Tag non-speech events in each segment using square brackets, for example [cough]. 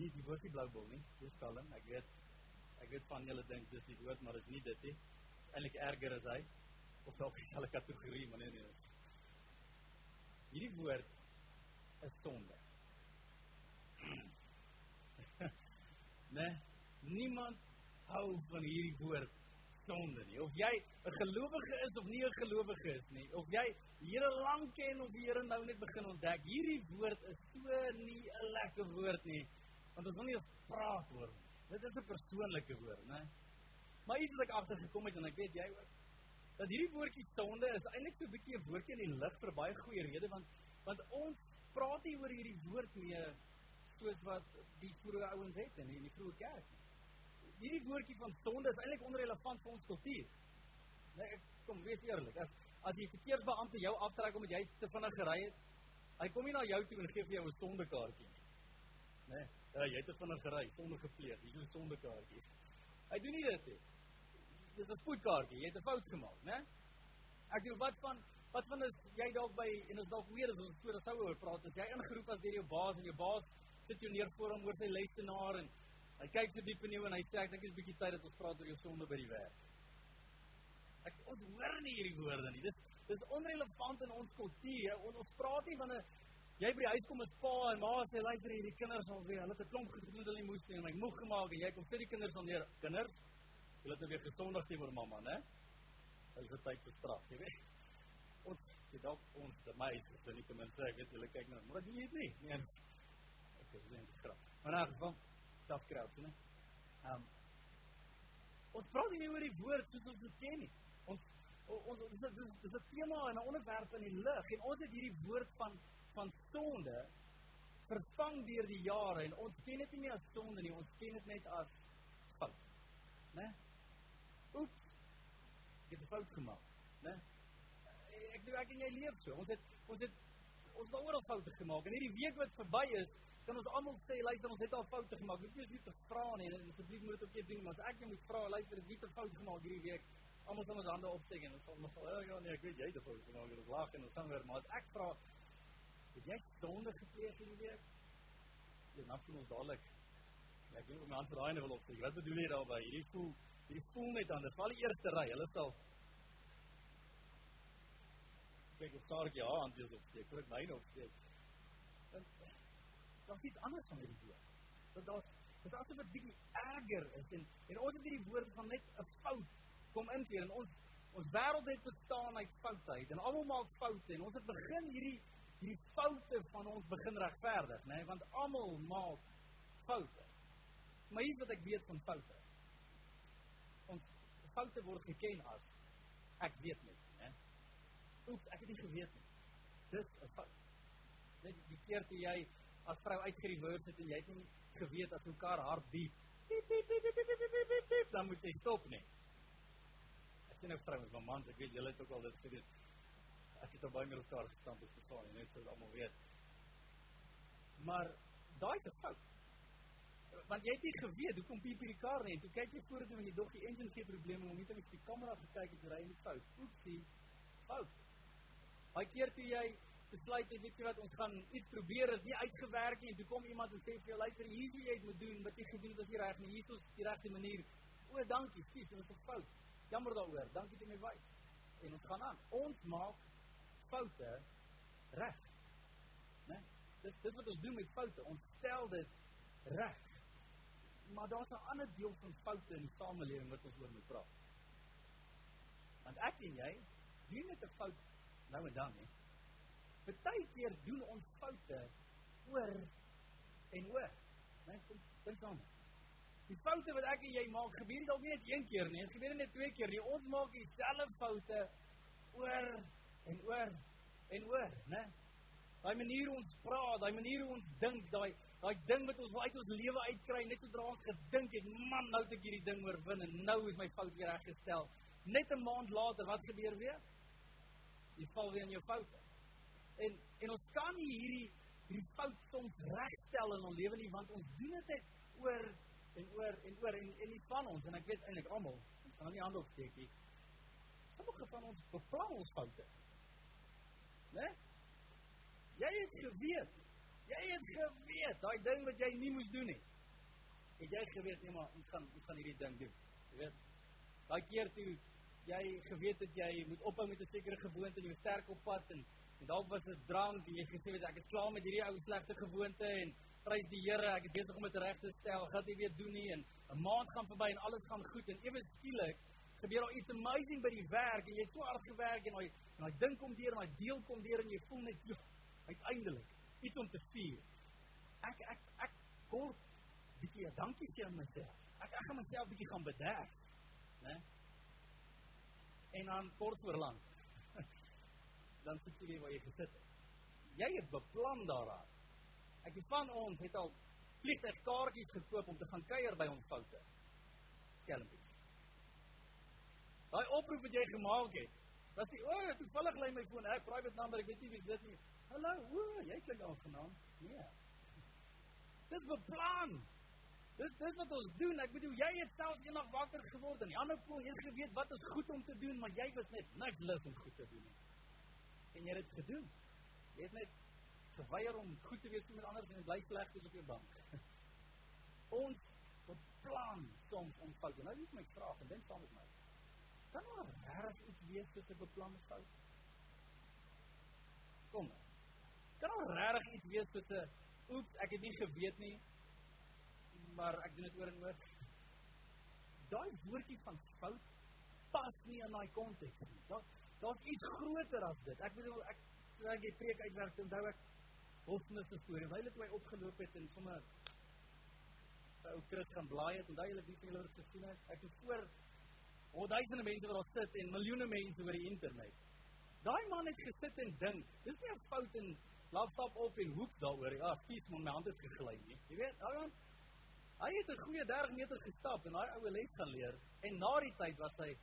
Dis nie die woord die bloubol nie. Dis kalm. Ek weet ek weet van julle dink dis die woord, maar dit is nie dit nie. Eintlik erger as hy of dalk dieselfde kategorie, maar nee nee. Hierdie woord is sonde. [clears throat] nee, niemand hou van hierdie woord sonde nie. Of jy 'n gelowige is of nie 'n gelowige is nie, of jy die Here lank ken of die Here nou net begin ontdek, hierdie woord is so nie 'n lekker woord nie. Want ons wil nie eens praat oor nie. Dit is 'n persoonlike woord, né? Maar iets wat ek agtergekom het en ek weet jy ook dat hierdie woordjie sonde is eintlik so 'n bietjie 'n woordjie in die lig vir baie goeie rede want want ons praat nie oor hierdie woord meer soos wat die vroeë ouens het in die vroeë kerk. Hierdie woordjie van sonde is eintlik onrelevant vir ons kultuur. Nee, kom wees eerlik. As as die verkeersbeampte jou aftrek omdat jy te vinnig gery het, hy kom nie na jou toe en gee vir jou 'n sondekaartjie nie. Nee, ja, jy het te vinnig gery, sonde gepleeg, hier is 'n sondekaartjie. Hy doen nie dit nie. Dis 'n spoedkaartjie, jy het 'n fout gemaak, né? Ek dink wat van wat van as jy dalk by en ons dalk weer as ons voor sou oor praat, as jy ingeroep as deur jou baas en jou baas sit jou neer voor hom oor sy lesenaar en hy kyk so diep in jou en hy sê ek dink dit is bietjie tyd dat ons praat oor jou sonde by die werk. Ek ons hoor nie hierdie woorde nie. Dis dis onrelevant in ons kultuur. Ons praat nie van 'n jy by die huis kom met pa en ma sê luister hierdie kinders al weer, hulle het 'n klomp gedoen hulle moes nie en my moeg gemaak en jy kom sit die kinders dan neer. Kinders, julle het nou weer gesondig teenoor mamma, né? Hulle het tyd vir straf, jy weet. Ons dit dalk ons die meisies, dan nie ten minste ek weet julle kyk nou, maar dit is nie. Nee. Ek is nie straf. Maar nou geval staf kraus, né? Ehm Ons praat nie oor die woord soos ons dit ken nie. Ons ons dis dis dis 'n tema en 'n onderwerp in die lig en ons het hierdie woord van van sonde vervang deur die jare en ons ken dit nie meer as sonde nie, ons ken dit net as fout. Né? Oeps. Ek het 'n fout gemaak, né? Ek dink ek en jy leef so. Ons het ons het ons het oral foute gemaak en hierdie week wat verby is, kan ons almal sê luister ons het al foute gemaak. Dit is nie te vra nie en asseblief moet dit ook doen maar as ek net moet vra luister ek het 'n fout gemaak hierdie week anders dan de handen opsteken. Dat zal wel ja, ik weet jij dat ook. het dat laag en dan weer. Maar het extra, vraag, het jij zonde gepleegd in week Je nacht ons dadelijk. Ja, ek wil my hand draai en wil. Wat bedoel je daarbij? Je voel, hierdie voel net aan, Dat val te eerste rij, hulle al. Kijk, of staar ek jou hand wil opsteek, wil ek myne nog Dan, eh, Dat is iets anders van hierdie week. Want is, dit is asof het erger is en, en ons hierdie van net een fout kom inkeer en ons ons wêreld het bestaan uit foutheid en almal maak foute en ons het begin hierdie hierdie foute van ons begin regverdig, nê, nee? want almal maak foute. Maar hier wat ek weet van foute. Ons foute word geken as ek weet nie, né? Oeps, ek het nie geweet nie. Dis 'n fout. Net die keer toe jy as vrou uitgery word het en jy het nie geweet as mekaar hart piep dan moet jy stop nie. Ek sien 'n vrou met 'n man, ek weet julle het ook al dit gedoen. Ek het al baie met mekaar gestaan op die saal, net so almal weet. Maar daai is 'n fout. Want jy het nie geweet hoekom piep hierdie kar nie. Toe kyk jy vorentoe en jy dog die engine gee probleme om nie net op die kamera gekyk het ry in die fout. Oepsie. Fout. Baie keer toe jy besluit jy weet jy wat ons gaan iets probeer is nie uitgewerk nie en toe kom iemand en sê vir jou luister hier hoe jy dit moet doen wat jy gedoen het as jy reg nie hier is die regte manier o dankie skiet dit is 'n fout jammer daaroor dankie dat jy my wys en ons gaan aan. Ons maak foute reg né? Dis dis wat ons doen met foute. Ons stel dit reg maar daar's 'n ander deel van foute in die samelewing wat ons oor moet praat. Want ek en jy doen net 'n fout nou en dan nie Partykeer doen ons foute oor en oor. Né? Dink dan. Die foute wat ek en jy maak, gebeur dalk nie net een keer nie, dit gebeur net twee keer nie. Ons maak dieselfde foute oor en oor en oor, né? Daai manier hoe ons praat, daai manier hoe ons dink, daai daai ding wat ons uit ons lewe uitkry net sodra ons gedink het, man, nou het ek hierdie ding oorwin en nou is my fout weer reggestel. Net 'n maand later, wat gebeur weer? Jy val weer in jou foute. En en ons kan hierdie hierdie fout soms regstel in ons lewe nie want ons doen dit oor en oor en oor en en nie van ons en ek weet eintlik almal ons kan nie hande opsteek nie. Sommige van ons beplan ons foute. Né? Jy het geweet. Jy het geweet daai ding wat jy nie moes doen nie. Het jy geweet nee maar ons gaan ons gaan ding doen. Jy weet. Daai keer toe jy geweet het jy moet ophou met 'n sekere gewoonte en jy sterk op pad en en dalk was dit drank en jy gesê het ek is klaar met hierdie ou slegte gewoonte en prys die Here, ek is besig om dit reg te stel, gaan dit weer doen nie en 'n maand gaan verby en alles gaan goed en ewe skielik gebeur daar iets amazing by die werk en jy het so hard gewerk en daai daai ding kom deur, daai deel kom deur en jy voel net joh, uiteindelik iets om te vier. Ek ek ek kort bietjie ja, dankie sê aan myself. Ek ek gaan myself bietjie gaan bederf, né? En dan kort voor lank. [laughs] dan sit jy waar jy gesit het. Jy het beplan daaraan. Ek het van ons het al vliegtuigkaartjies gekoop om te gaan kuier by ons foute. Skelmpies. Daai oproep wat jy gemaak het, was die o, oh, toevallig lê my foon, ek private number, ek weet nie wie dit is nie. Hallo, o, jy klink al genaam. Nee. Dis beplan. Dis dis wat ons doen. Ek bedoel jy het self eendag wakker geword en ander voel jy geweet wat is goed om te doen, maar jy was net niks lus om goed te doen nie. En jy het dit gedoen. Jy het net geweier om goed te wees met ander en bly sleg op jou bank. [laughs] ons beplan soms ons foute. Nou is my vraag en dink saam met my. Kan maar reg iets wees wat 'n beplan is fout? Kom. Kan maar reg iets wees wat 'n oeps, ek het nie geweet nie, maar ek doen dit oor en oor. Daai woordjie van fout pas nie in daai konteks nie. Daar daar's iets groter as dit. Ek bedoel ek sê ek preek uitwerk onthou ek Hofnis se storie. Wyle het my opgeloop het en sommer ou Chris gaan blaai het en daai hele bietjie hulle gesien het. Ek het voor honderde mense wat daar sit en miljoene mense oor die internet. Daai man het gesit en dink, dis nie 'n fout en laat stap op en hoek daaroor. Ja, skiet my hand het gegly nie. Jy weet, dan hy het 'n goeie 30 meter gestap en daai ou les gaan leer en na die tyd was hy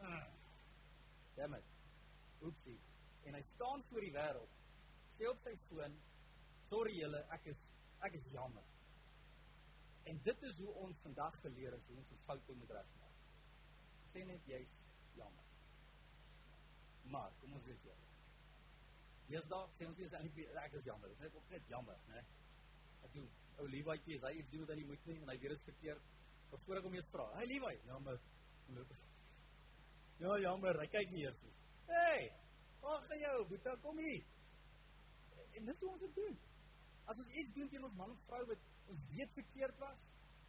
uh, Damn it. Oepsie. En hy staan voor die wêreld sê op sy foon, "Sorry julle, ek is ek is jammer." En dit is hoe ons vandag geleer het hoe ons ons foute moet regmaak. Sê net jy's jammer. Maar kom ons wees eerlik. Daar, sê ons is eintlik ek is jammer. Dit is net net jammer, né? Ek doen ou Lewietjie, hy het doen wat hy moet doen en hy weet dit verkeerd. Maar voor ek hom eers vra, "Hey Lewi, jammer." Ja, jammer, hy kyk nie eers nie. Hey, gou jou, boetie, kom hier. En dit hoe ons dit doen. As ons iets doen teen ons man of vrou wat ons weet verkeerd was,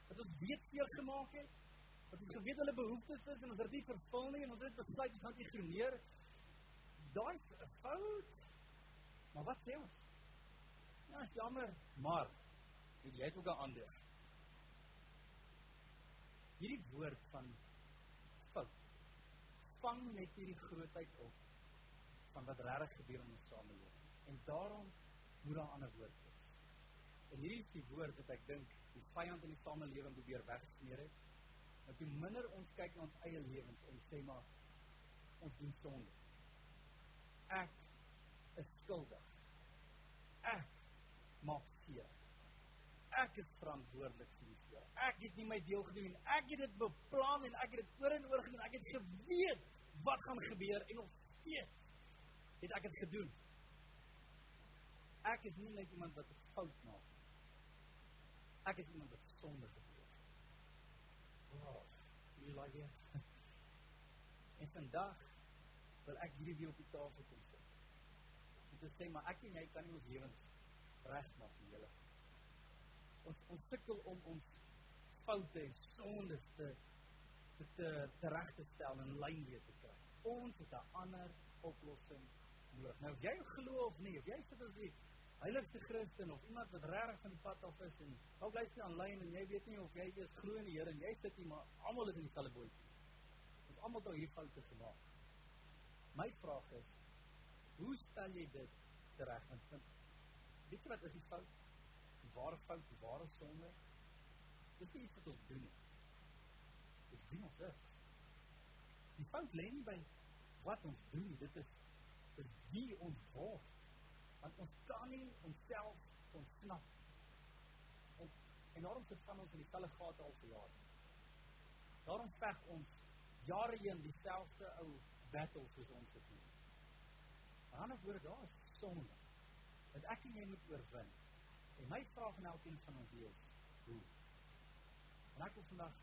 wat ons weet seer gemaak het, wat ons geweet hulle behoeftes is en ons dit nie vervul nie en ons het besluit ons gaan ignoreer, daai is 'n fout. Maar wat sê ons? Ja, jammer, maar jy het ook 'n ander. Hierdie woord van fout vang net hierdie grootheid op van wat regtig gebeur in ons samelewing. En daarom moet daar ander woord wees. En hierdie is die woord wat ek dink die vyand in die samelewing probeer wegsmeer het. Dat hoe minder ons kyk na ons eie lewens en sê maar ons doen sonde. Ek is skuldig. Ek maak seer. Ek is verantwoordelik vir die seer. Ek het nie my deel gedoen. Ek het dit beplan en ek het dit oor en oor gedoen. Ek het geweet wat gaan gebeur en nog steeds het ek dit gedoen. Ek is nie net iemand wat 'n fout maak. Ek is iemand wat sonde het. Wow, jy like dit? [laughs] En vandag wil ek hierdie weer op die tafel kom sit. Om te sê maar ek en jy kan nie ons lewens regmaak nie, julle. Ons ons sukkel om ons foute en sondes te te te, te reg te stel en lyn weer te kry. Ons het 'n ander oplossing nodig. Nou jy glo of nie, of jy sit as jy heiligste Christen of iemand wat regtig van die pad af is en dalk jy sien aanlyn en jy weet nie of jy eers glo in die Here en jy sit hier maar almal is in dieselfde bootjie. Ons almal het hier foute gemaak. My vraag is hoe stel jy dit reg vind weet jy wat is die fout? Ware fout, die ware sonde. Nie iets wat ons doen nie. Dis wie ons is. Die fout lê nie by wat ons doen, dit is dis wie ons word want ons kan nie onsself ontsnap. En en daarom van ons in dieselfde gate al vir jare. Daarom veg ons jare heen dieselfde ou battles soos ons het doen. Maar dan word daar sonde. Dat ek jy moet oorwin. En my vraag aan elkeen van ons is, hoe? En ek wil vandag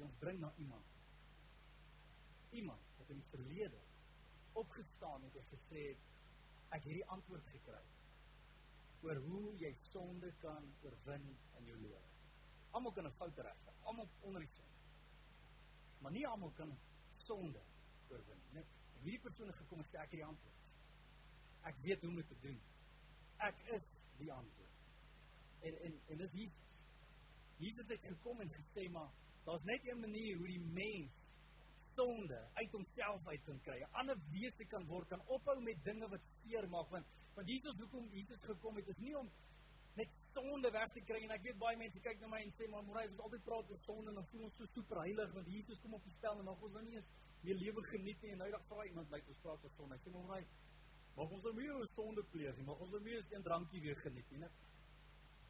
ons bring na iemand. Iemand wat in die verlede opgestaan het en gesê het ek hierdie antwoord gekry oor hoe jy sonde kan oorwin in jou lewe. Almal kan 'n fout regkry, almal onder die son. Maar nie almal kan sonde oorwin nie. Hierdie persoon het gekom en sê ek het die antwoord. Ek weet hoe om dit te doen. Ek is die antwoord. En en en dit hier Jesus het gekom en gesê maar daar's net een manier hoe die mens sonde uit homself uit kan kry. 'n Ander wese kan word, kan ophou met dinge wat seer maak want want Jesus hoekom Jesus gekom het is nie om net sonde weg te kry en ek weet baie mense kyk na my en sê maar môre is altyd praat oor sonde en dan voel ons so super heilig want Jesus kom op die stel en mag ons nou nie eens meer lewe geniet nie en nou dag vra iemand my ons praat oor sonde. Ek sê maar môre mag ons nou meer oor sonde pleeg nie, mag ons nou meer een drankie weer geniet nie.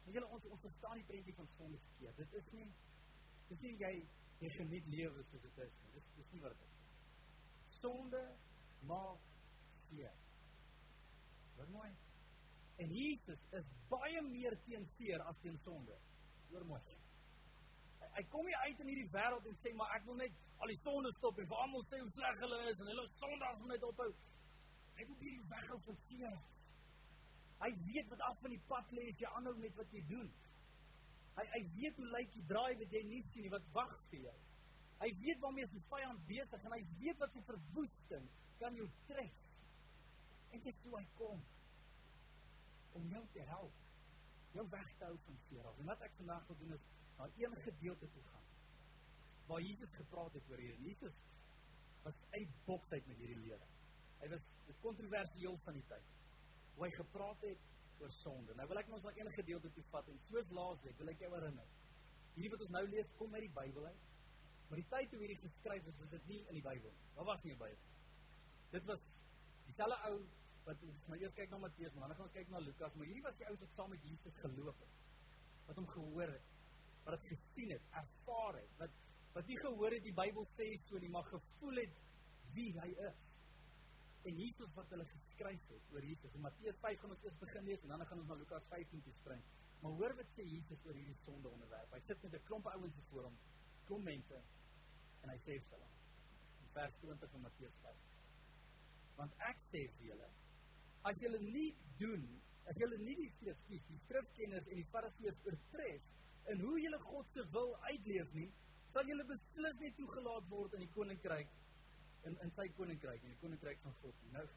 En julle ons ons verstaan die prentjie van sonde verkeerd. Dit is nie dis nie jy jy geniet lewe soos dit is. Dis dis nie wat dit is. Sonde maak seer. Wat mooi. En Jesus is baie meer teen seer as teen sonde. Hoor mooi. Hy kom nie uit in hierdie wêreld en sê maar ek wil net al die sonde stop en vir almal sê hoe sleg hulle is en hulle sondags moet net ophou. Hy wil hierdie wêreld verseer. Hy weet wat af van die pad lê as jy aanhou met wat jy doen. Hy hy weet hoe lyk die draai wat jy nie sien nie wat wag vir jou. Hy weet waarmee sy vyand besig en hy weet wat sy verwoesting kan jou tref. En dit toe hy kom om jou te help. Jou weg te hou van seer. En wat ek vandag wil doen is na een gedeelte toe gaan. Waar Jesus gepraat het oor hier. Jesus was uit boksheid met hierdie lewe. Hy was kontroversieel van die tyd. Hoe hy gepraat het oor sonde. Nou wil ek ons na enige gedeelte toe vat en soos laasweek wil ek jou herinner. Hierdie wat ons nou lees kom uit die Bybel uit. Maar die tyd toe hierdie geskryf is, is dit nie in die Bybel. Daar was nie 'n Bybel. Dit was dieselfde ou wat ons maar eers kyk na Matteus, maar dan gaan ons kyk na Lukas, maar hierdie was die ou wat saam met Jesus geloop het. Wat hom gehoor het, wat dit gesien het, ervaar het, wat wat nie gehoor het die Bybel sê so nie, maar gevoel het wie hy is en Jesus wat hulle geskryf het oor Jesus. In Matteus 5 gaan ons eers begin lees en dan gaan ons na Lukas 15 toe spring. Maar hoor wat sê Jesus oor hierdie sonde onderwerp. Hy sit met 'n klomp ouens voor hom, klomp mense en hy sê vir hulle in vers 20 van Matteus 5. Want ek sê vir julle, as julle nie doen, as julle nie die skrif, die skrifkenners en die fariseërs oortref in hoe julle God se wil uitleef nie, sal julle beslis nie toegelaat word in die koninkryk in in sy koninkryk, in die koninkryk van God. Nou,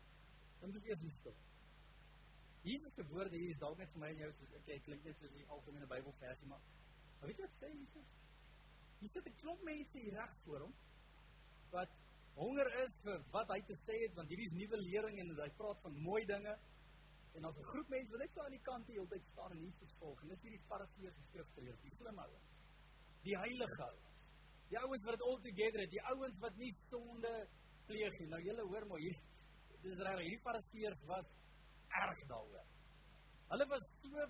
dan moet jy eers stop. Jesus se woorde hier is dalk net vir my en jou soos ek klink net soos die algemene Bybelversie, maar maar weet jy wat sê Jesus? Hy sê dit klop mense hier reg voor hom wat honger is vir wat hy te sê het want hierdie is nuwe lering en hy praat van mooi dinge. En as 'n groep mense wil net so aan die kant hier altyd staan en Jesus volg. En dis hierdie fariseërs en skrifgeleerdes, die slim ouens. Die heilige ouens. Die ouens wat dit al together het, die ouens wat nie sonde pleeg nie. Nou julle hoor maar hier. Dis reg, hierdie fariseërs was erg daaroor. Hulle was so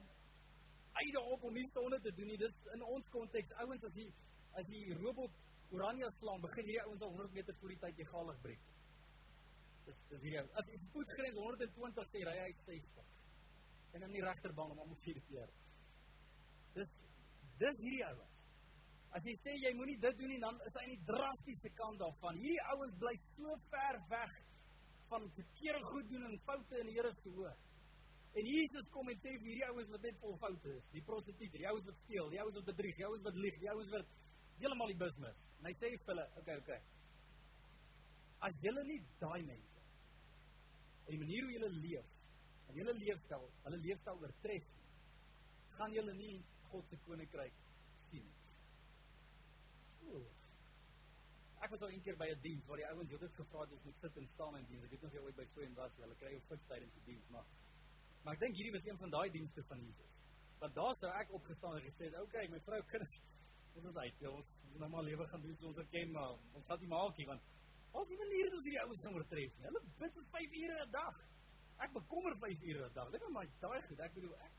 eide op om nie sonde te doen nie. Dis in ons konteks ouens as die as die robot Oranje slaan, begin hierdie ouens al 100 meter voor die tyd egalig breek. Dis dis hier. As die voetgrens 120 sê, ry hy 60. En in die regterbaan om om te keer. Dis dis hierdie ouens. As jy sê jy moenie dit doen nie, dan is hy in die drastiese kant daarvan. Hierdie ouens bly so ver weg van verkeerde goed doen en foute in die Here se oor. En Jesus kom en sê vir hierdie ouens wat net vol foute is, die prostituut, die ouens wat steel, die ouens wat bedrieg, die ouens wat lieg, die ouens wat heeltemal die business. En hy sê vir hulle, okay, okay. As julle nie daai mense en die manier hoe julle leef julle leefstyl, hulle leefstyl oortref, gaan julle nie God se koninkryk. Ooh. Ek was al een keer by 'n diens waar die ouens Jodes gevra het om sit en staan in diens. Ek weet nie of jy ooit by 'n was, hulle kry ook fiks tydens die diens, maar maar ek dink hierdie was een van daai dienste van Jesus. Want daar sou ek opgestaan en gesê, "Oké, okay, my vrou kan ons is uit. Ons moet nou maar lewe gaan doen ons ken, maar ons gaan nie maakie want ons het nie hier die ouens nou oortref nie. Hulle bid vir 5 ure 'n dag. Ek bekommer 5 ure 'n dag. Dit is maar daai goed. Ek bedoel ek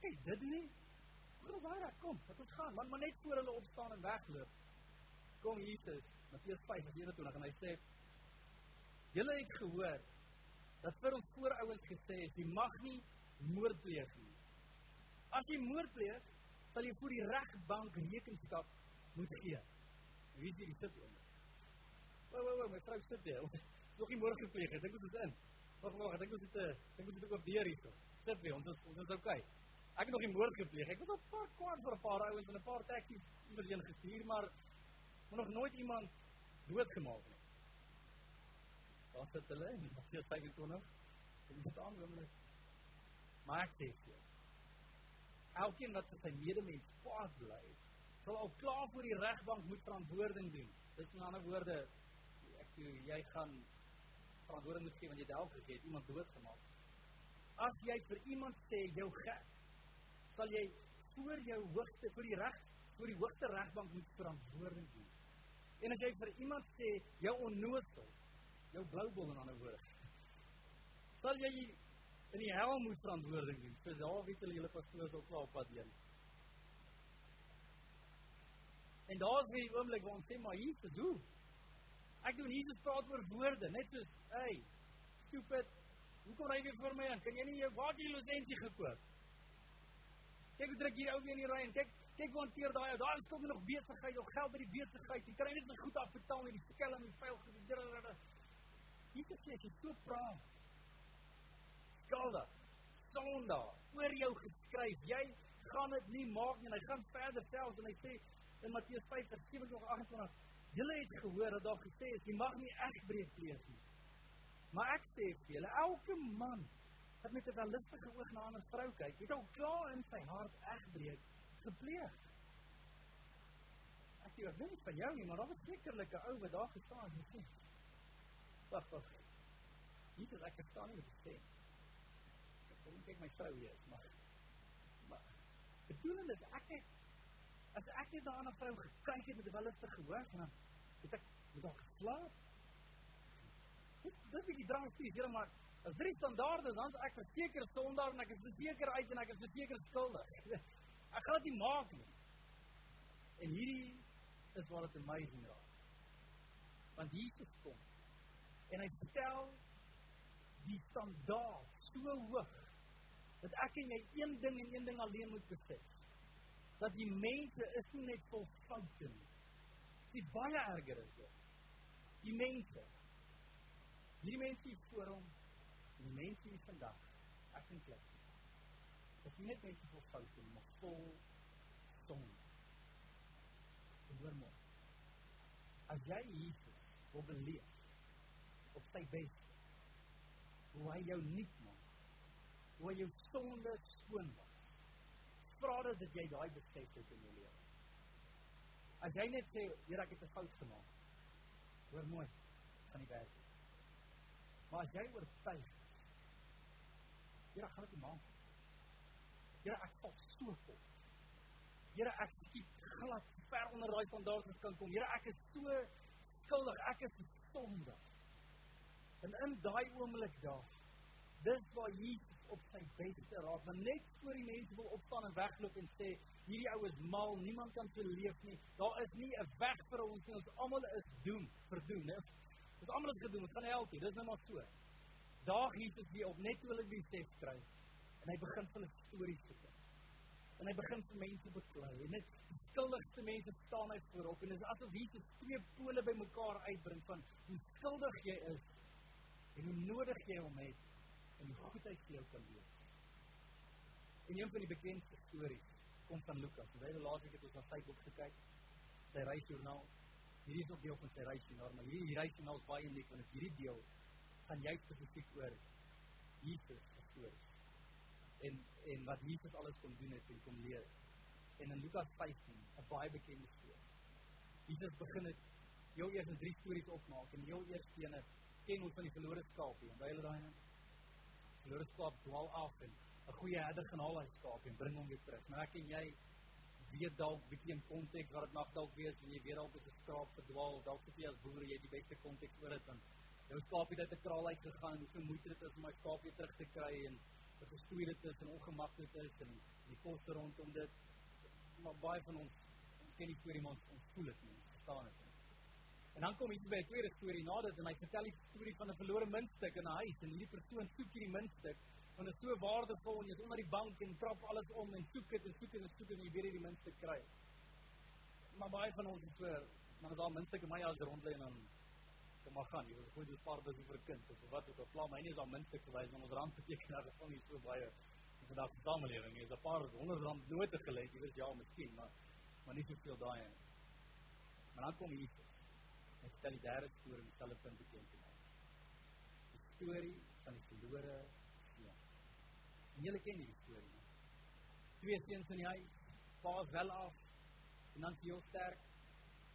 kyk dit nie. Hoe waar ek kom, wat ons gaan, maar, maar net voor hulle opstaan en wegloop. Kom Jesus Matteus 5:21 en hy sê: "Julle het gehoor dat vir ons voorouers gesê is, jy mag nie moord pleeg nie. As jy moord pleeg, sal jy voor die regbank rekenskap moet gee." Wie sê dit hier? Wou wou wou, my vrou sit hier. Nog nie moord gepleeg het. Dink dit is in. Wag wag, ek dink ons het 'n dink ons het ook weer hier. Sit weer, ons is ons is okay. Ek het nog nie moord gepleeg. Ek het 'n paar kwaad vir 'n paar ouens en 'n paar taksies iewers gestuur, maar maar nog nooit iemand doodgemaak nie. Daar sit hulle in Matteus 25. Dit staan oomblik. Maar ek sê elkeen wat vir sy medemens kwaad bly, sal al klaar voor die regbank moet verantwoording doen. Dit in ander woorde, ek sê jy gaan verantwoording moet gee want jy het dalk gegee iemand doodgemaak. As jy vir iemand sê jou gek, sal jy voor jou hoogste vir die reg voor die hoogste regbank moet verantwoording doen. En as jy vir iemand sê jou onnoosel, jou bloubol in ander woorde, sal jy in die hel moet verantwoording neem. So daar weet hulle julle pastoors ook wel op pad heen. En daar's weer 'n oomblik waar ons sê maar hier te doen. Ek doen Jesus praat oor woorde, net soos, hey, stupid. Hoe kom jy vir my aan? Kan jy nie jou water lisensie gekoop? Kyk hoe druk hier ou weer in die ry en kyk kyk hoe hanteer daai ou. Daar is kom nog besigheid, nog geld by die besigheid. Jy kry net nie goed afbetaal nie. Die skelm en vuil gedoen. Hier sê jy so praat. Skalda. Sonda oor jou geskryf. Jy gaan dit nie maak nie. Hy gaan verder selfs en hy sê in Matteus 5:27-28 Julle het gehoor dat daar gesê is jy mag nie egbreek pleeg nie. Maar ek sê vir julle, elke man wat met 'n walistige oog na 'n vrou kyk, het al klaar in sy hart egbreek gepleeg. Ek "Wat dink van jou nie, maar daar was sekerlik 'n ou wat daar gestaan het en sê, "Wag, wag. Hier is ek gestaan en sê, ek wil kyk my vrou hier, maar maar bedoel is ek het as ek net na 'n vrou gekyk het met 'n walistige oog dan het ek met haar geslaap. Dit dit is die drasties, hier maar As drie standaarde dan ek verseker sondaar en ek is verseker uit en ek is verseker skuldig. [laughs] Ek gaan dit maak nie. En hierdie is wat dit amazing raak. Want Jesus kom en hy stel die standaard so hoog dat ek en jy een ding en een ding alleen moet besef. Dat die mense is nie net vol foute nie. Dit baie erger is dit. Die mense. Die mense voor hom die mense hier vandag, ek en jy, is nie net mense vol foute, maar vol sonde. En hoor mooi, as jy Jesus wil beleef, op sy beste, hoe hy jou niet maak, hoe hy jou sonde skoon was, vraag dat jy die besef het in jou leven. As jy net sê, hier ek het een fout gemaakt, hoor mooi, gaan die werk. Maar as jy oortuig, Here, gaan dit maak. Here, ek val so vol. Here, ek skiet glad ver onder daai standaarde kan kom. Here, ek is so skuldig. Ek is sonde. En in daai oomblik daar, dis waar Jesus op sy beste raak, maar net voor die mense wil opstaan en wegloop en sê, hierdie ou is mal, niemand kan so leef nie. Daar is nie 'n weg vir ons nie. Ons almal is doem, verdoem, né? Ons almal is gedoem. Dit gaan nie. Dis net maar so daag Jesus weer op net toe hulle die besef kry en hy begin hulle stories vertel. En hy begin vir mense beklei en die skuldigste mense staan hy voorop en dit is asof Jesus twee pole bymekaar uitbring van hoe skuldig jy is en hoe nodig jy hom het en hoe goed hy vir jou kan wees. En een van die bekendste stories kom van Lukas. Hy het laasweek het ons na sy boek gekyk, sy reisjoernaal. Hierdie is ook deel van sy reisjoernaal, maar hierdie reisjoernaal is baie uniek want dit hierdie deel gaan jy spesifiek oor Jesus se storie. En en wat Jesus alles kon doen het en kom leer. En in Lukas 15, 'n baie bekende storie. Jesus begin dit heel eers in drie stories opmaak en heel eers ene ken ons van die verlore skaapie. Onthou julle daai nou? Verlore skaap dwaal af en 'n goeie herder gaan haal hy skaap en bring hom weer terug. Maar ek en jy weet dalk bietjie in konteks wat dit mag dalk wees en jy weet dalk is 'n skaap verdwaal, dalk sit jy as boer jy die beste konteks oor dit dan jou skaap het uit 'n kraal uit gegaan en so moeite dit is om my skaap weer terug te kry en wat gestoei dit is en ongemaklik is en die koste rondom dit maar baie van ons ons ken die storie maar ons, voel dit nie, ons verstaan dit nie. En dan kom iets by 'n tweede storie nadat en hy vertel die storie van 'n verlore muntstuk in 'n huis en hierdie persoon soek hierdie muntstuk want dit is so waardevol en jy is onder die bank en trap alles om en soek dit en soek dit en soek dit en jy weet jy die muntstuk kry. Maar baie van ons is so, maar daar muntstuk in my huis rond lê en dan kom maar gaan, jy wil gooi die spaar bus vir 'n kind of wat ook al, pla my nie is al muntstuk gewys om ons rand te teken daar is van nie so baie in vandag se samelewing nie. Is 'n paar honderd rand note gelê, jy weet ja, miskien, maar maar nie soveel daai nie. Maar dan kom Jesus. Hy stel die derde storie in dieselfde punt bekend te maak. Die storie van die verlore En julle ken hierdie storie. Twee seuns in die huis, pa wel af en dan heel sterk.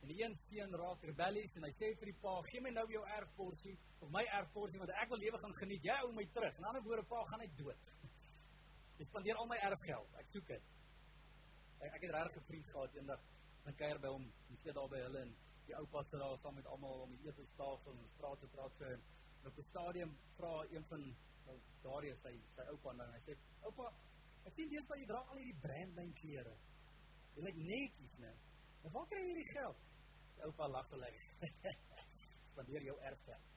En die een seun raak rebellies en hy sê vir die pa, "Gee my nou jou erfporsie of my erfporsie want ek wil lewe gaan geniet. Jy hou my terug." En ander woorde, pa gaan net dood. [laughs] Ek spandeer al my erfgeld. Ek soek dit. Ek, ek het regtig 'n vriend gehad eendag in kuier by hom, hy sit daar by hulle en die oupa sit daar saam met almal om die eetentafel en praat te praat so en op 'n stadium vra een van nou daar is sy sy oupa nou en hy sê oupa ek sien jy dra al hierdie brandname klere jy lyk netjies né en waar kry jy hierdie geld die oupa hulle spandeer jou erfgeld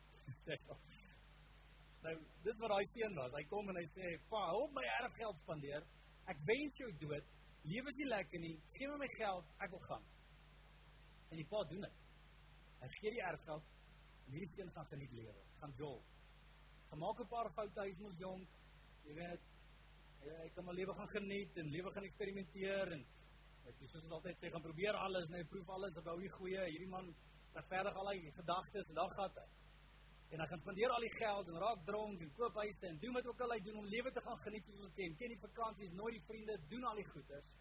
[laughs] nou dis wat daai seun was hy kom en hy sê pa hou my erfgeld spandeer. Ek wens jou dood. Lewe jy lekker nie. Gee my my geld. Ek wil gaan. En die pa doen dit. Hy gee die erfgeld en hierdie seun gaan geniet lewe. Gaan jol. Gemaak 'n paar foute hy moet jong. Jy weet hy kan maar lewe gaan geniet en lewe gaan eksperimenteer en wat jy soos altyd sê gaan probeer alles net proef alles ou die goeie hierdie man regverdig al hy gedagtes en dan gaan hy en hy gaan spandeer al die geld en raak dronk en koop huise en doen wat ook al hy doen om lewe te gaan geniet soos ons ken ken die vakansies nooit die vriende doen al die goeders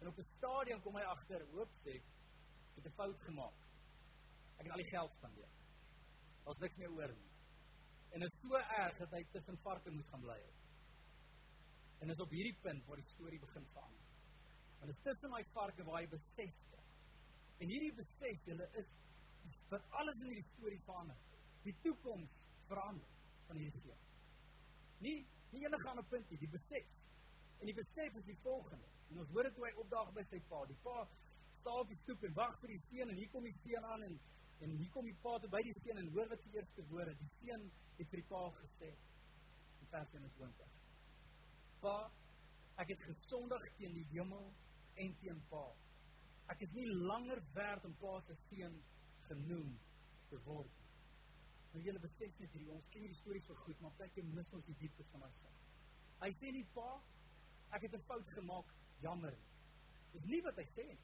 en op 'n stadium kom hy agter hoop sê ek het 'n fout gemaak ek het al die geld spandeer Ons niks meer oor nie. En dit is so erg dat hy tussen varke moet gaan bly. En dit is op hierdie punt waar die storie begin verander. Dit is tussen daai varke waar hy besef. En hierdie besef, hulle is wat alles in hierdie storie verander. Die toekoms verander van hierdie storie. Nie nie enige ander punt nie, die besef. En die besef is die volgende. En ons hoor dit toe hy opdaag by sy pa. Die pa staan op die stoep en wag vir die seun en hier kom die seun aan en En hier kom die pa te by die seun en hoor wat die eerste woorde. Die seun het vir die pa gesê in vers 21. Pa, ek het gesondig teen die hemel en teen pa. Ek is nie langer werd om pa se seun genoem te word. Nou julle besef net ons ken die storie goed, maar jy mis ons die diepte van my sin. Hy sê nie pa, ek het 'n fout gemaak, jammer. Dis nie wat hy sê nie.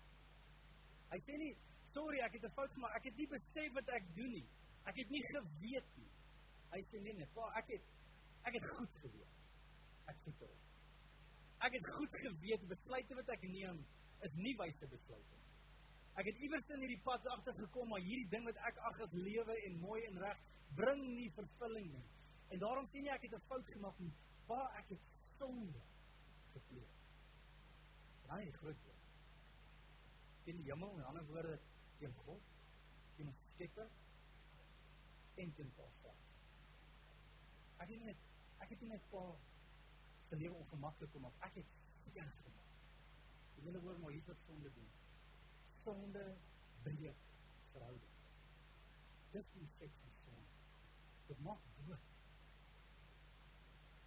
Hy sê nie sorry, ek het 'n fout gemaak. Ek het nie besef wat ek doen nie. Ek het nie geweet nie. Hy sê nee nee, pa, ek het ek het goed geweet. Ek het dit. Ek het goed geweet besluite wat ek neem is nie wyse besluite nie. Ek het iewers in hierdie pad agtergekom maar hierdie ding wat ek ag as lewe en mooi en reg bring nie vervulling nie. En daarom sien jy ek het 'n fout gemaak nie. Pa, ek het sonde gepleeg. Daai groot in die hemel, in ander woorde, teen God, teen skepper en teen onsself. Ek het net ek het net pa een heel ongemakkelijk om op echt kennis te maken. Ik wil woorden maar iets wat zonde doen. Zonde breekt verhouding. Dit is seks van Het mag doen.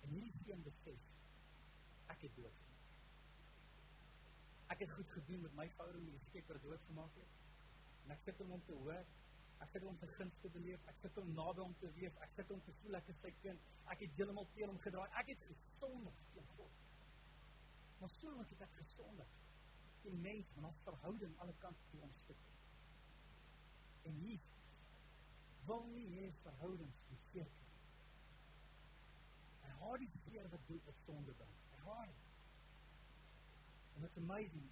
En niet geen besef. Ek het dood gemaakt. Ik heb goed gedoen met my fouten die skepper doodgemaak het. En ik ek sit om te werken. Ek sit hom te guns te beleef. Ek sit hom naby hom te wees. Ek sit hom te voel ek is sy kind. Ek het heeltemal teen hom gedraai. Ek het gesondig teen God. Maar so wat ek gesondig? Die mens van ons verhouding alle kante toe omsit. En nie wil nie hê verhoudings beseer. haat die seer wat dood op sonde bring. Hy haat dit. En dit is amazing.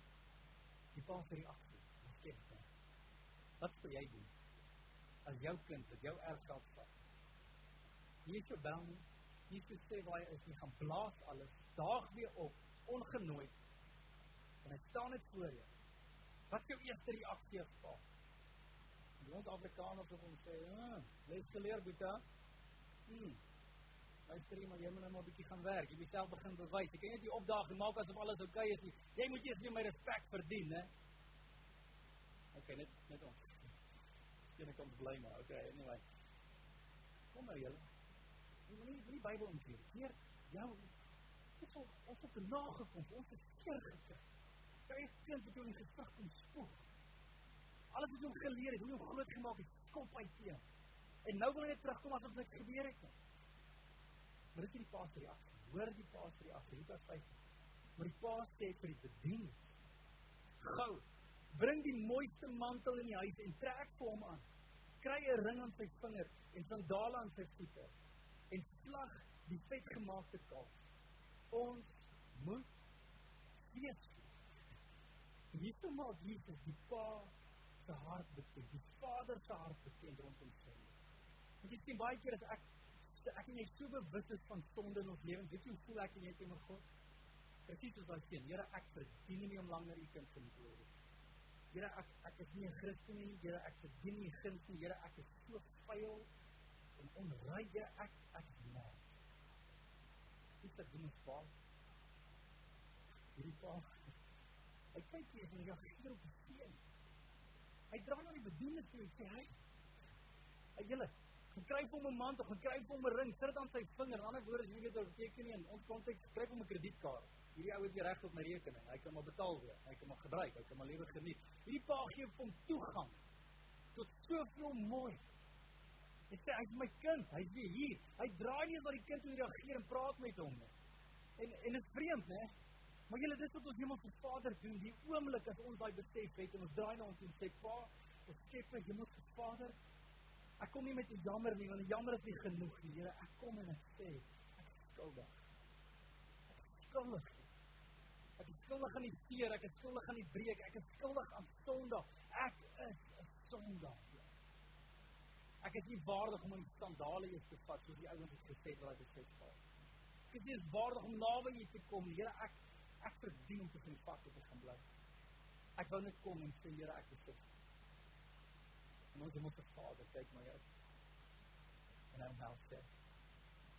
Die pa se reaksie. Wat sê hy? Wat sou jy doen? As jou kind, as jou vat. Hier is jou bel. Hier is sê waar hy is, hy gaan blaas alles, daag weer op, ongenooi. En hy staan net voor jou. Wat is jou eerste reaksie as pa? Ons Afrikaners het ons sê, "Hm, lees geleer, Boeta." Hm. Luister maar jy moet nou maar gaan werk. Jy moet self begin bewys. Jy kan net die opdrag maak asof alles oukei okay is nie. Jy moet eers weer my respek verdien, hè. Okay, net net ons. Ek om bly maar. Okay, anyway. Kom maar julle. Jy moet nie die Bybel. Hier, jou Dit is ons die nagekom, ons het seer gekry. Is kind wat jou in gesig kom spoeg. Alles wat jy geleer het, hoe jy groot gemaak het, skop uit teen. En nou wil jy terugkom asof niks gebeur het nie. Maar dit is die paas reaksie. Hoor die paas reaksie. Lukas 5. Maar die paas sê vir die bediening: "Gou, bring die mooiste mantel in die huis en trek vir hom aan. Kry 'n ring aan sy vinger en sandale aan sy voete en slag die vetgemaakte kalf. Ons moet fees. Hierdie maak Jesus die pa se hart bekend, die Vader se hart bekend rondom sy. Want jy sien baie keer as ek ek jy so bewus is van sonde in ons lewens, weet jy hoe voel ek jy teenoor God? Presies soos wat sien, Here, ek verdien nie om langer u kind te wees. Here, ek ek is nie 'n Christen nie, Here, ek verdien nie guns nie, Here, ek is so vuil en onrein, Here, ek ek mal. Dis wat doen ons pa. Hierdie pa. Hy kyk hier en hy gee op die steen. Hy dra na die bediening toe en sê hy: "Ag julle, Hy kry hom 'n mand of hy kry hom 'n ring, sit aan sy vinger. Ander woorde jy weet wat beteken nie in ons konteks kry hom 'n kredietkaart. Hierdie ou het jy reg op my rekening. Hy kan maar betaal weer. Hy kan maar gebruik. Hy kan maar lewe geniet. Hierdie pa gee toegang tot soveel mooi. Hy sê hy's my kind. Hy's weer hier. Hy draai nie na die kind toe reageer en praat met hom. En en dit is vreemd, né? Maar julle dis wat ons Hemelse Vader doen. Die oomblik as ons daai besef het en ons draai na ons en sê, "Pa, ons skep my Hemelse Vader, Ek kom nie met 'n jammer nie, want jammer is nie genoeg nie. Here, ek kom en ek sê, ek is skuldig. Ek is skuldig. Is skuldig aan die seer, ek is skuldig aan die breek, ek is skuldig aan sonde. Ek is 'n sondaar. Ek is nie waardig om in skandale eers te vat soos die ouens het gesê dat dit sê val. Ek is waardig om naby U te kom, Here. Ek ek verdien om te gaan vat op te gaan bly. Ek wou net kom en sê, Here, ek is skuldig. En ons moet Vader kyk maar uit. En hy nou sê,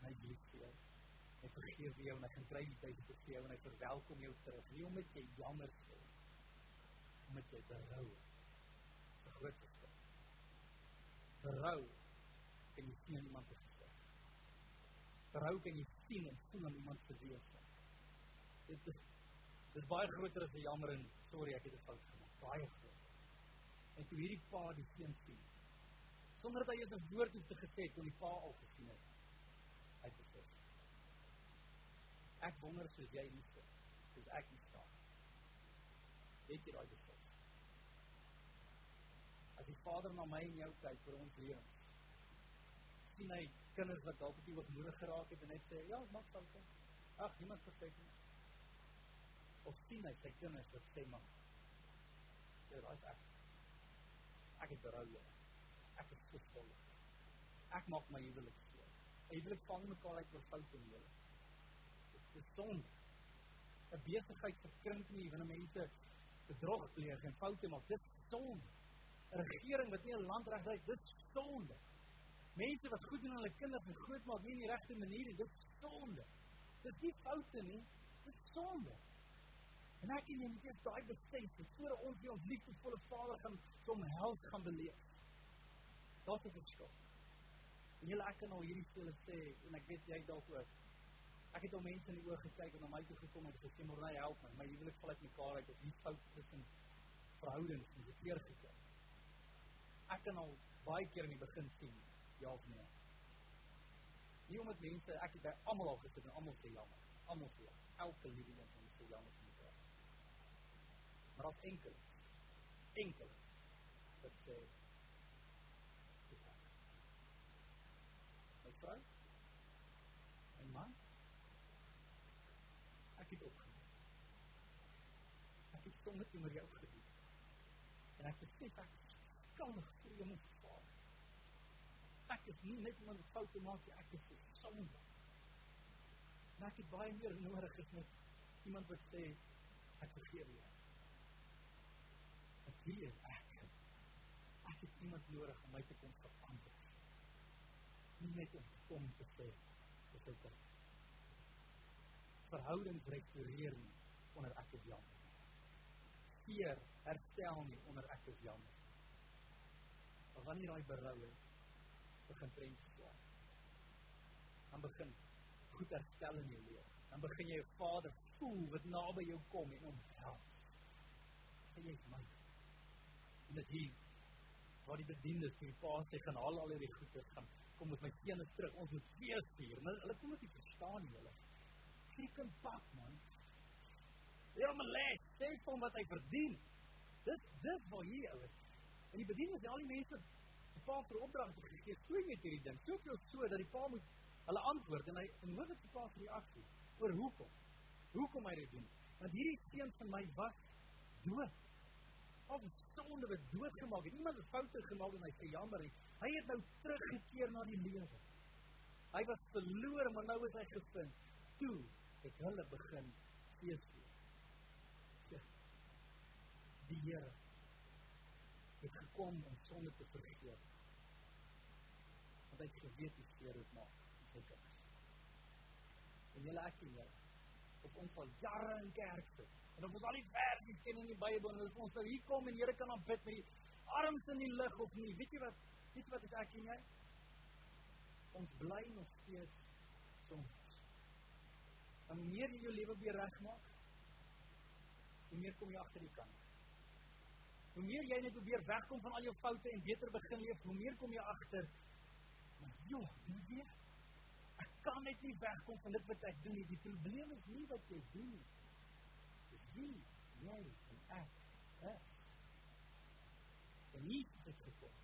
my lief Ek vergeef jou en ek gaan kry die tyd vir jou en ek verwelkom jou terug. Nie om met jy jammer te wees. Om met jy berou. Die grootste. Berou kan jy sien iemand te gesê. Berou kan jy sien en voel aan iemand se wees. Dit is dit is baie groter as 'n jammer en sorry ek het dit fout gemaak. Baie groter en toe hierdie pa die seun sien. Sonder dat hy 'n woord het gesê kon die pa al gesien het. Hy het gesê: Ek wonder soos jy hier sit. Dis ek nie staan. Weet jy daai besef? As die Vader na my en jou kyk vir ons lewens. sien hy kinders wat dalk bietjie hoogmoedig geraak het en hy sê: "Ja, maak foute." Ag, niemand verseker nie. Of sien hy sy kinders wat sê Ja, daai is ek ek het berou oor. Ek is geskuld. Ek maak my huwelik so. Huwelik vang mekaar uit oor foute in hulle. Is sonde. 'n Besigheid verkrink nie wanneer mense bedrog pleeg en foute maak. Dit is sonde. 'n Regering wat nie 'n land reg dit is sonde. Mense wat goed doen aan hulle kinders en groot maak nie in die regte manier nie, dit is sonde. Is nie foute nie, dit is sonde. En ek en jy moet eers daai besef, voordat ons weer ons liefdevolle Vader gaan kom help gaan beleef. Dit is 'n verskil. En jy ek kan al hierdie stelle sê en ek weet jy dalk ook. Ek het al mense in die oë gekyk en na my toe gekom en gesê maar help my, wil ek val uit mekaar uit of hier fout tussen verhoudings en verkeer gekry. Ek kan al baie keer in die begin sien ja of nee. Nie omdat mense ek het by almal al gesit en almal jammer. Almal sê elke liewe een sê jammer maar op enkel. Enkel. Dat sê teenoor jou gedoen. En ek besef ek kan nog vir jou moet vaar. Ek is nie net iemand wat foute maak nie, ek is 'n sondaar. Maar ek het baie meer nodig as net iemand wat sê ek vergewe jou. Ek weet ek ek het iemand nodig om my te kom verander. Nie net om kom te sê dis oukei. Verhoudings restoreer onder ek is jammer. Keer herstel nie onder ek is jammer. Maar wanneer daai berou is, begin trends slaan. Dan begin goed herstel in jou lewe. Dan begin jy 'n vader voel wat naby jou kom en hom help. Sê jy my. En dit hier waar die bedienis vir die pa sê gaan haal al hierdie goede gaan kom met my seun terug. Ons moet fees vier. Maar hulle kom dit verstaan nie hulle. Krieken pak man. Leer hom les, sê hom wat hy verdien. Dis dis waar hier is. En die bediening is al die mense die pa vir opdragte gegee. Toe met hierdie ding. Soveel so dat die pa moet hulle antwoord en hy en hoor dit die pa se reaksie oor hoekom. Hoekom hy dit doen? Want hierdie seun van my was dood. Die sonde wat doodgemaak het. Iemand het foute gemaak en hy sê jammer. Hy het nou teruggekeer na die lewe. Hy was verlore, maar nou is hy gevind. Toe het hulle begin fees die Here het gekom om sonde te vergeef. Want hy het geweet hoe seer dit maak. En julle ek en julle op ons al jare in kerk sit. En ons al die verse ken in die Bybel en ons sou hier kom en Here kan aanbid met die arms in die lug of nie. Weet jy wat? Weet jy wat is ek en jy? Ons bly nog steeds soms. En meer jy jou lewe weer regmaak, hoe meer kom jy agter die kant. Hoe meer jy net probeer wegkom van al jou foute en beter begin leef, hoe meer kom jy agter. Jo, weet jy? Ek kan net nie wegkom van dit wat ek doen nie. Die probleem is nie wat jy doen nie. Dis wie jy en ek is. En nie dit gekom.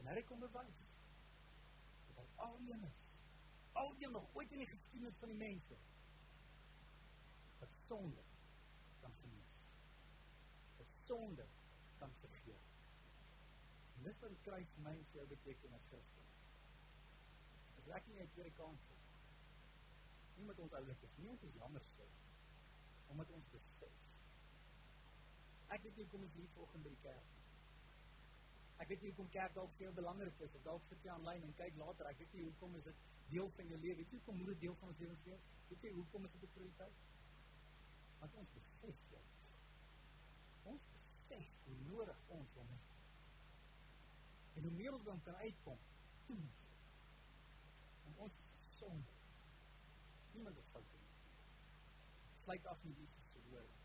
En hy kom. Dat al die mense al die nog ooit in die geskiedenis van die mense wat sonde kan vergeef. En dit die kruis my en jou beteken as Christus. As ek nie 'n tweede kans het. Nie met ons oulik is, nie ons is jammer stil. Omdat ons besef. Ek weet jy kom ons hier volgende die kerk. Ek weet jy kom kerk dalk veel belangrik is, of dalk sit jy aanlyn en kyk later. Ek weet nie hoekom is dit deel van jou lewe. Weet jy kom moet dit deel van ons lewe wees? Weet jy hoekom is dit 'n prioriteit? Want ons besef dit. Hoe nodig ons het. En hoe meer ons dan kan. En ons. Niemand is fout nie. Sluit af met Jesus se woord.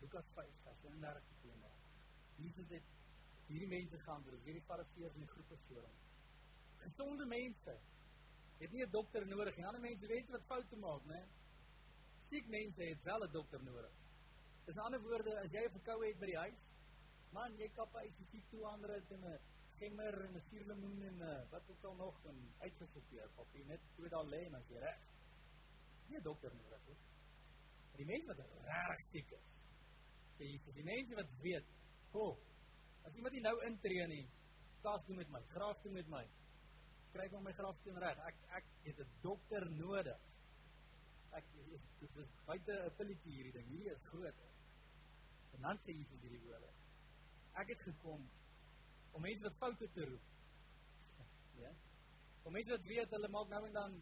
Lukas 5, vers 31 tot 32. Jesus het hierdie mense gaan deur, hierdie fariseërs en die groepe voor hom. Mense het nie 'n dokter nodig nie. Ander mense weet wat foute maak, né? Siek mense het wel 'n dokter nodig. Dis 'n ander woorde as jy 'n verkoue het by die huis, man, jy kap uit die siek toe ander in 'n gemmer en 'n suurlemoen en uh, wat ook al nog en uitgesorteer, jy net twee dae lê en as jy reg. Nie dokter nodig nie. Die mense wat reg siek is. Sê jy vir die mense wat weet, "Ho, as iemand nie nou intree nie, staas doen met my, graaf doen met my. Skryf hom my grafsteen reg. Ek ek het 'n dokter nodig." Ek dis is buite 'n pilletjie hierdie ding. Hierdie is groot. En dan sê Jesus hierdie woorde. Ek het gekom om mense wat foute te roep. Ja. Om mense wat weet hulle maak nou en dan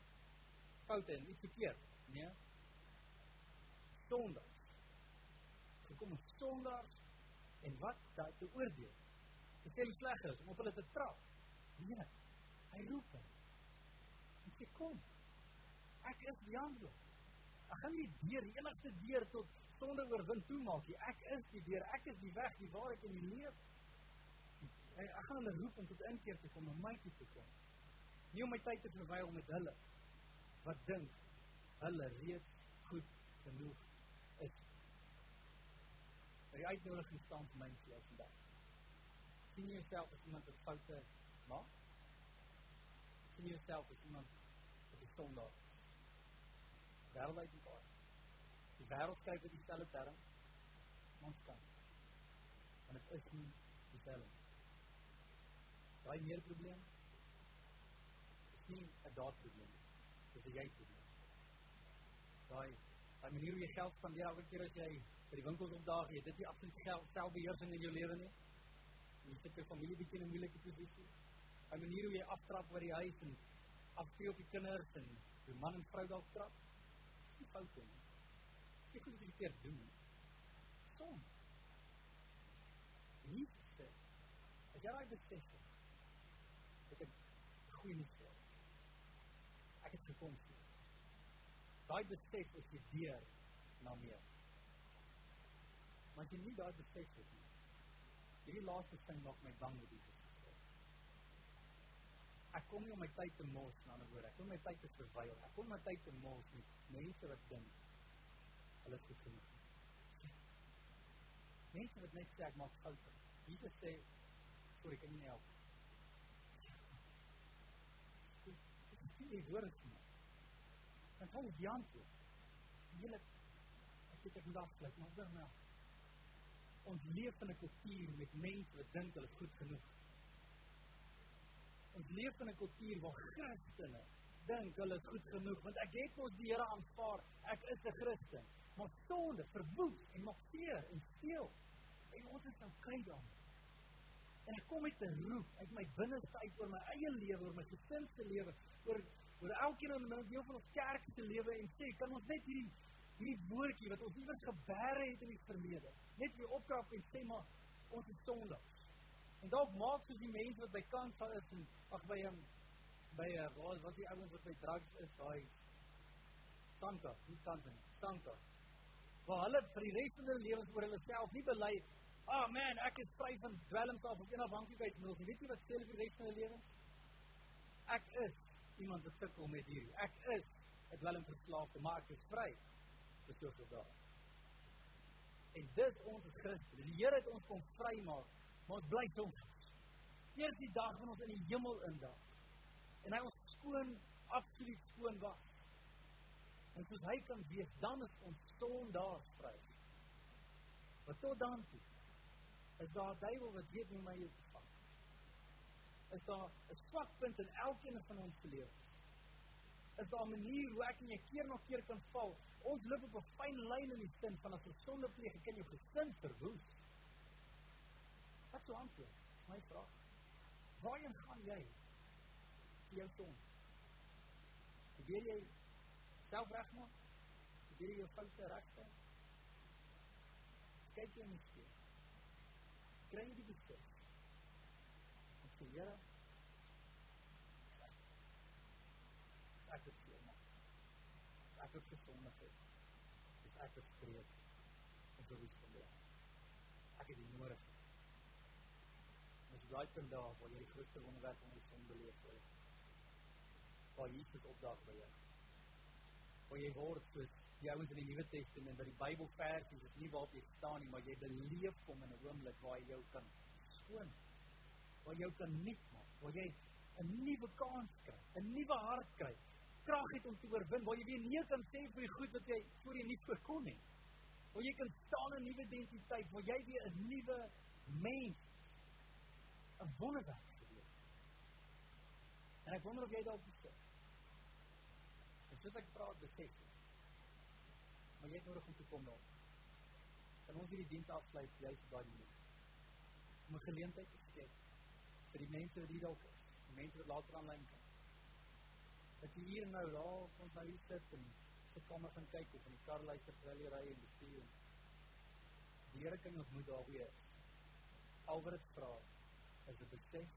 foute en iets verkeerd, nee. Sondaars. Gekom om sondaars en wat daai te oordeel. Dit sê sleg is om op hulle te trap. Nee. Hy roep hulle. Hy sê kom. Ek is die antwoord. Ek gaan nie deur die enigste deur tot sonde oorwin toe maak nie. Ek is die deur, ek is die weg, die waarheid en die lewe. Ek gaan hulle roep om tot inkeer te kom, om my toe te kom. Nie om my tyd te verwyl met hulle wat dink hulle reeds goed genoeg is. Die uitnodiging staan vir my vir vandag. Sien jouself as iemand wat foute maak? Sien jouself as iemand wat sondaar wêreldwyd baie. Die wêreld kyk met dieselfde term. Ons kan. En dit is nie dieselfde. Daai meer probleem is nie 'n daadprobleem. Dis 'n jy probleem. Daai daai manier hoe jy geld spandeer elke keer as jy by die winkels opdaag, jy dit nie absoluut geld selfbeheersing in jou lewe nie. Jy sit jou familie bietjie in 'n moeilike posisie. Daai manier hoe jy aftrap oor die huis en afspeel op die kinders en die man en vrou dalk trap. Dis fout nie. Jy kan dit verkeerd doen. Som. Nie sê. As jy raai besef. Ek het goeie nuus vir jou. Ek het gekom sien. Daai besef is die deur na meer. Want jy nie daai besef nie. Hierdie laaste sin maak my bang met Jesus. Ek kom nie om my tyd te mors na 'n woord. Ek kom my tyd te verwyl. Ek kom my tyd te mors met mense wat dink hulle is goed genoeg. Mense wat net sê ek maak foute. Jesus sê sorry, ek kan nie help. Dis nie woord nie. Hoe is die antwoord? Julle ek het dit vandag gelyk, maar dan nou. Ons leef in 'n kultuur met mense wat dink hulle is goed genoeg. Ons leef in 'n kultuur waar Christene dink hulle is goed genoeg want ek het mos die Here aanvaar. Ek is 'n Christen. Maar sonde, verwoes en maak seer en steel. En ons is nou kry dan. En ek kom met 'n roep uit my binneste uit oor my eie lewe, oor my gesin se lewe, oor oor elkeen in 'n deel van ons kerk se lewe en sê, kan ons net hierdie hierdie woordjie wat ons iewers gebeure het in die verlede, net weer opkrap en sê maar ons is sondaars. En dalk maak soos die mense wat by kant van is en ag by hom by 'n uh, wat wat die ouens wat by drugs is, daai Santa, nie Santa nie, Santa. Waar hulle vir die res van hulle lewens oor hulle self nie bely Ah oh man, ek is vry van dwelms af of onafhanklikheid nou. Weet jy wat sê hulle vir die res van hulle lewens? Ek is iemand wat sukkel met hierdie. Ek is 'n dwelmverslaafde, maar ek is vry. Dis so daar. En dit ons is Christus. Die Here het ons kom vrymaak maar ons bly soms eers die dag wanneer ons in die hemel indag en hy ons skoon absoluut skoon was en soos hy kan wees dan is ons sondaar vry maar tot dan toe is daar duiwel wat weet hoe my jou vang is daar 'n swak punt in elkeen van ons lewe is daar 'n manier hoe ek en jy keer na keer kan val ons loop op 'n fyn lyn in die sin van as ons sonde pleeg kan jou gesin verwoes Wat sou antwoord? My vraag. Waarheen gaan jy? Jou son. Probeer jy regmaak? Probeer jy jou foute regstel? Kyk jy net hier. Kry jy die besef? Ons sê Here, ek is hier maar. Ek het het. Dis ek is breed. En so is dit. Ek het die nodig daai punt daar waar jy die grootste wonderwerk van die son beleef het. Waar Jesus opdag by jou. Waar jy word soos die ouens in die Nuwe Testament by die Bybelversies is nie waar jy staan nie, maar jy beleef hom in 'n oomblik waar jy jou kan skoon. Waar jy kan nuut maak, waar jy 'n nuwe kans kry, 'n nuwe hart kry, krag het om te oorwin, waar jy weer nee kan sê vir die goed wat jy voorheen nie voorkom nie. Waar jy kan staan in 'n nuwe identiteit, waar jy weer 'n nuwe mens 'n wonderwerk gebeur. En ek wonder of jy dalk. Dis net ek praat besef. Maar jy het nodig om te kom daar. En ons hierdie diens afsluit juist by die mense. Om 'n geleentheid te skep vir die mense wat hier dalk is, die mense wat later aanlyn kom. Dat jy hier nou daar ons nou hier sit en se kom gaan kyk of in die kar luister terwyl jy ry en bestuur. Die Here kan ons moet daar weer. Al wat dit vra is 'n besef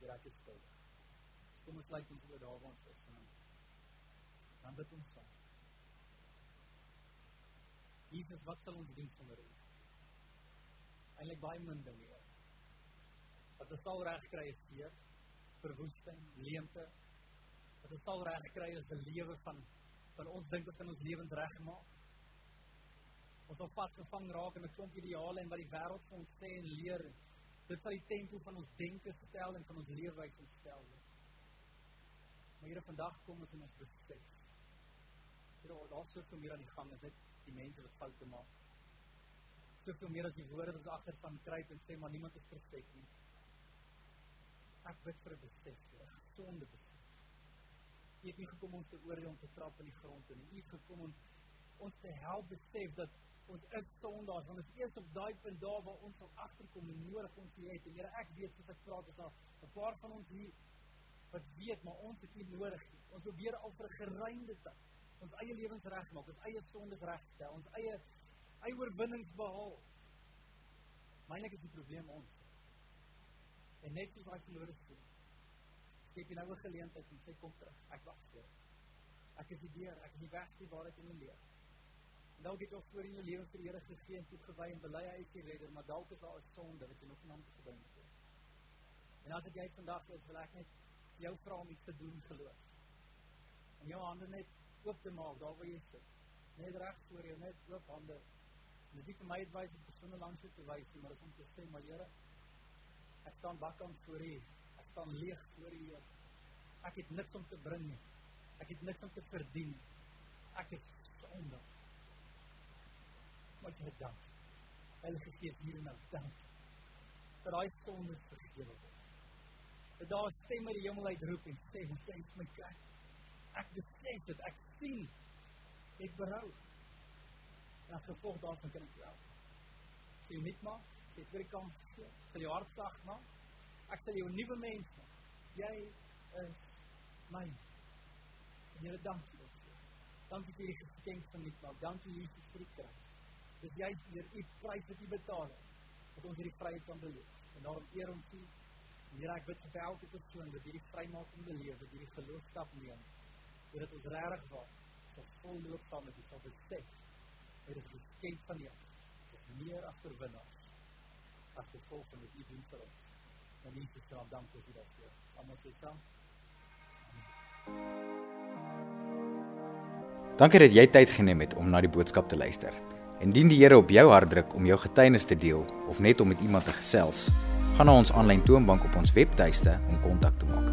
dat ek is stil. Kom ons lyk ons oor daar waar ons is dan bid ons. Jesus, wat sal ons doen sonder U? Eilik baie min dinge. Wat ons sal regkry is seer, verwoesting, leemte. Wat ons sal regkry is 'n lewe van van ons dink ons kan ons lewens regmaak. Ons sal vasgevang raak in 'n klomp ideale en wat die wêreld vir ons sê en leer Dit sal die tempo van ons denke stel en van ons leefwyse stel. Maar hier vandag kom ons in ons besef. Hier al daar's so veel meer aan die gang, is dit die mense wat foute maak. soveel meer as die woorde wat agter van kruip en sê maar niemand is perfek nie. Ek bid vir besef, 'n gesonde besef. Jy het nie gekom om te oordeel om te trap in die grond en jy het gekom om ons te help besef dat ons is sondaars ons is eers op daai punt daar waar ons sal agterkom hoe nodig ons hier het en Here ek weet soos ek praat is daar 'n paar van ons hier wat weet maar ons het nie nodig nie ons probeer al vir 'n geruimde tyd ons eie lewens regmaak ons eie sondes regstel ons eie eie oorwinnings behaal. Myne is die probleem ons. En net soos daai verlore seun skep jy nou 'n geleentheid en sê kom terug ek wag vir ek is die deur ek is die weg die waarheid en die lewe. Dalk het jy al voor in jou lewe vir die Here gegee en toegewy en bely hy is die redder, maar dalk is daar 'n sonde wat jy nog aan te gebring het. En as jy vandag is, wil ek net jou vra om iets te doen geloof. En jou hande net oop te maak daar waar jy sit. Net reg voor jou, net oop hande. Dis nie vir my advies om persoonlik langs te wys nie, maar om te sê, maar Here, ek staan bakkant voor U. Ek staan leeg voor U. Ek het niks om te bring nie. Ek het niks om te verdien. Ek het sonde wat jy dank. Heilige Gees hier en nou dank. Dat daai sonde vergewe word. Dat daar stem uit die hemel uitroep en sê, "Hoe sê my kind? Ek besef dit, ek sien ek berou." En as gevolg daarvan kan ek wel. Sê net maar, ek wil kan sê, jy hart sag maar. Ek sal jou nuwe mens maak. Jy is my. En jy dank vir dit. Dankie vir die geskenk van die Vader. Dankie Jesus vir die kruis dis jy deur u prys wat u betaal het dat ons hierdie vryheid kan beleef. En daarom eer ons u. Here ek bid vir elke persoon wat hierdie vrymaking beleef, dat hierdie geloofstap neem. Dat ons regtig waar so vol loop saam met u sal besef. Dit is die skenk van U. Dit is meer as oorwinnaars. As gevolg van wat u doen vir ons. En Jesus se naam dank vir dit. Almal sê saam. Dankie dat jy tyd geneem het om na die boodskap te luister. Indien die Here op jou hart druk om jou getuienis te deel of net om met iemand te gesels, gaan na ons aanlyn toonbank op ons webtuiste om kontak te maak.